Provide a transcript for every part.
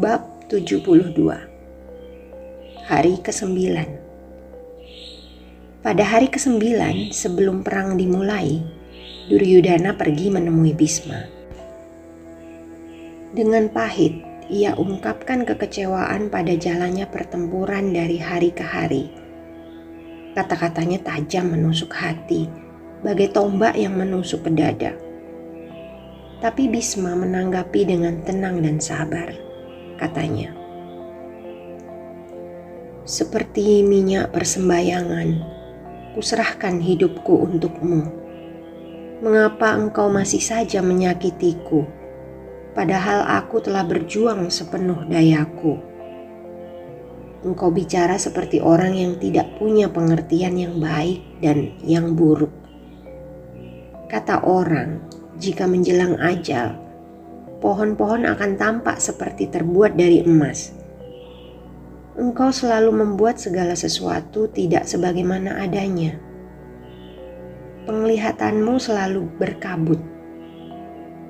Bab 72 Hari ke-9 Pada hari ke-9 sebelum perang dimulai, Duryudana pergi menemui Bisma. Dengan pahit, ia ungkapkan kekecewaan pada jalannya pertempuran dari hari ke hari. Kata-katanya tajam menusuk hati, bagai tombak yang menusuk ke dada. Tapi Bisma menanggapi dengan tenang dan sabar katanya. Seperti minyak persembayangan, kuserahkan hidupku untukmu. Mengapa engkau masih saja menyakitiku, padahal aku telah berjuang sepenuh dayaku? Engkau bicara seperti orang yang tidak punya pengertian yang baik dan yang buruk. Kata orang, jika menjelang ajal, pohon-pohon akan tampak seperti terbuat dari emas. Engkau selalu membuat segala sesuatu tidak sebagaimana adanya. Penglihatanmu selalu berkabut.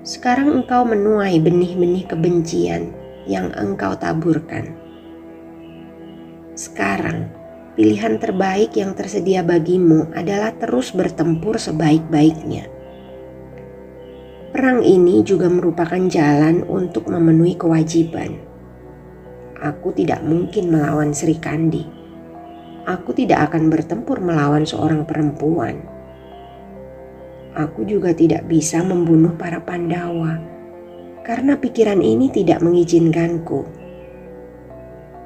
Sekarang engkau menuai benih-benih kebencian yang engkau taburkan. Sekarang, pilihan terbaik yang tersedia bagimu adalah terus bertempur sebaik-baiknya Perang ini juga merupakan jalan untuk memenuhi kewajiban. Aku tidak mungkin melawan Sri Kandi. Aku tidak akan bertempur melawan seorang perempuan. Aku juga tidak bisa membunuh para Pandawa karena pikiran ini tidak mengizinkanku.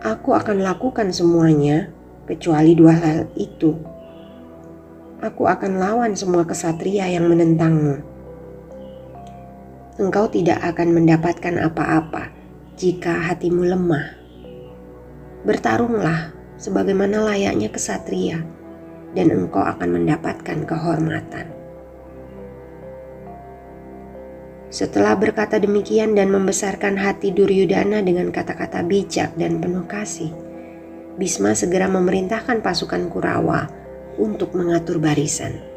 Aku akan lakukan semuanya kecuali dua hal itu. Aku akan lawan semua kesatria yang menentangmu engkau tidak akan mendapatkan apa-apa jika hatimu lemah. Bertarunglah sebagaimana layaknya kesatria, dan engkau akan mendapatkan kehormatan. Setelah berkata demikian dan membesarkan hati Duryudana dengan kata-kata bijak dan penuh kasih, Bisma segera memerintahkan pasukan Kurawa untuk mengatur barisan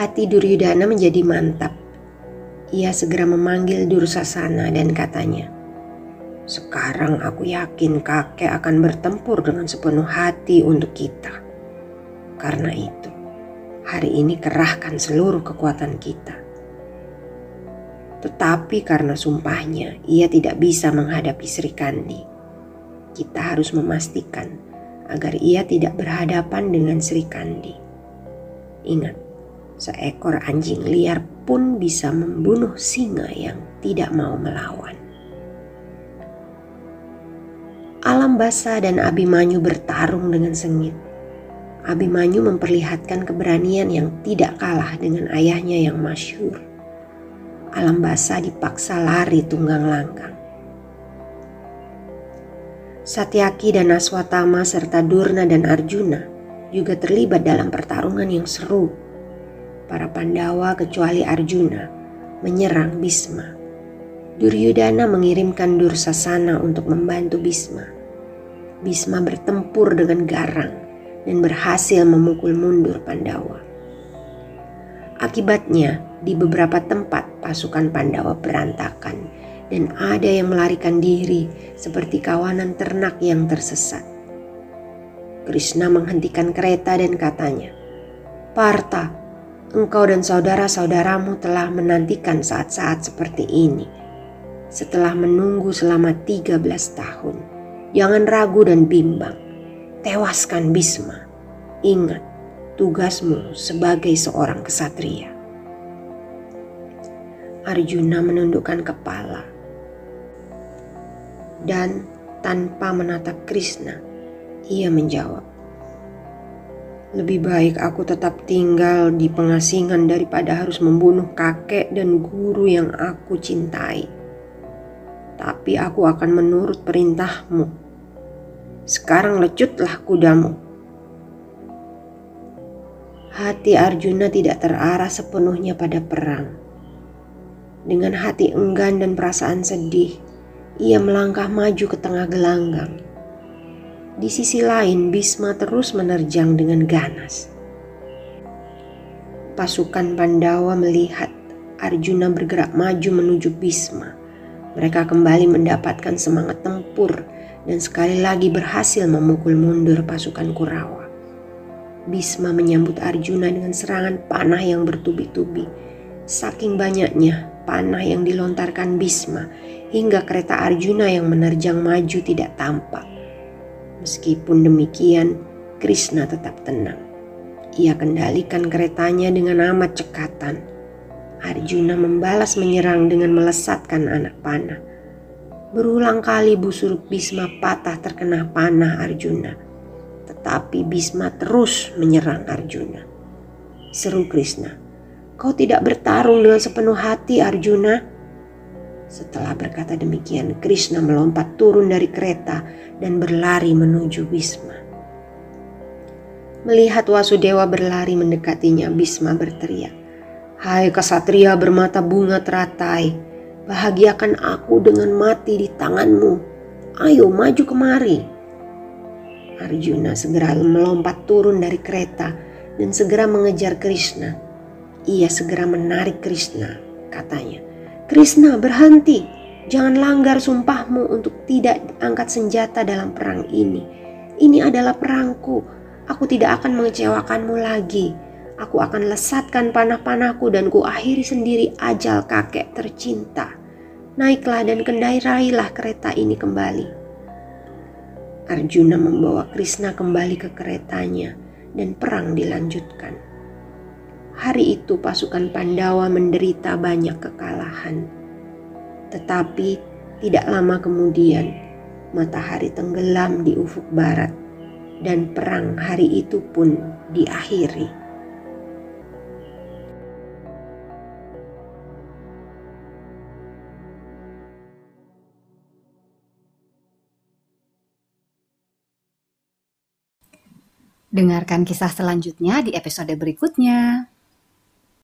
hati Duryudana menjadi mantap. Ia segera memanggil Dursasana dan katanya, Sekarang aku yakin kakek akan bertempur dengan sepenuh hati untuk kita. Karena itu, hari ini kerahkan seluruh kekuatan kita. Tetapi karena sumpahnya, ia tidak bisa menghadapi Sri Kandi. Kita harus memastikan agar ia tidak berhadapan dengan Sri Kandi. Ingat, seekor anjing liar pun bisa membunuh singa yang tidak mau melawan. Alam Basa dan Abimanyu bertarung dengan sengit. Abimanyu memperlihatkan keberanian yang tidak kalah dengan ayahnya yang masyhur. Alam Basa dipaksa lari tunggang langgang. Satyaki dan Aswatama serta Durna dan Arjuna juga terlibat dalam pertarungan yang seru para Pandawa kecuali Arjuna menyerang Bisma. Duryudana mengirimkan Dursasana untuk membantu Bisma. Bisma bertempur dengan garang dan berhasil memukul mundur Pandawa. Akibatnya, di beberapa tempat pasukan Pandawa berantakan dan ada yang melarikan diri seperti kawanan ternak yang tersesat. Krishna menghentikan kereta dan katanya, Parta, engkau dan saudara-saudaramu telah menantikan saat-saat seperti ini. Setelah menunggu selama 13 tahun, jangan ragu dan bimbang. Tewaskan Bisma. Ingat tugasmu sebagai seorang kesatria. Arjuna menundukkan kepala. Dan tanpa menatap Krishna, ia menjawab, lebih baik aku tetap tinggal di pengasingan daripada harus membunuh kakek dan guru yang aku cintai. Tapi aku akan menurut perintahmu. Sekarang lecutlah kudamu. Hati Arjuna tidak terarah sepenuhnya pada perang. Dengan hati enggan dan perasaan sedih, ia melangkah maju ke tengah gelanggang di sisi lain, Bisma terus menerjang dengan ganas. Pasukan Pandawa melihat Arjuna bergerak maju menuju Bisma. Mereka kembali mendapatkan semangat tempur dan sekali lagi berhasil memukul mundur pasukan Kurawa. Bisma menyambut Arjuna dengan serangan panah yang bertubi-tubi. Saking banyaknya panah yang dilontarkan Bisma hingga kereta Arjuna yang menerjang maju tidak tampak. Meskipun demikian, Krishna tetap tenang. Ia kendalikan keretanya dengan amat cekatan. Arjuna membalas menyerang dengan melesatkan anak panah. Berulang kali busur Bisma patah terkena panah Arjuna. Tetapi Bisma terus menyerang Arjuna. Seru Krishna, kau tidak bertarung dengan sepenuh hati Arjuna. Setelah berkata demikian, Krishna melompat turun dari kereta dan berlari menuju Bisma. Melihat Wasudewa berlari mendekatinya, Bisma berteriak, Hai kesatria bermata bunga teratai, bahagiakan aku dengan mati di tanganmu. Ayo maju kemari. Arjuna segera melompat turun dari kereta dan segera mengejar Krishna. Ia segera menarik Krishna, katanya. Krishna berhenti, Jangan langgar sumpahmu untuk tidak angkat senjata dalam perang ini. Ini adalah perangku. Aku tidak akan mengecewakanmu lagi. Aku akan lesatkan panah-panahku dan ku akhiri sendiri ajal kakek tercinta. Naiklah dan kendarailah kereta ini kembali. Arjuna membawa Krishna kembali ke keretanya dan perang dilanjutkan. Hari itu pasukan Pandawa menderita banyak kekalahan tetapi tidak lama kemudian matahari tenggelam di ufuk barat dan perang hari itu pun diakhiri. Dengarkan kisah selanjutnya di episode berikutnya.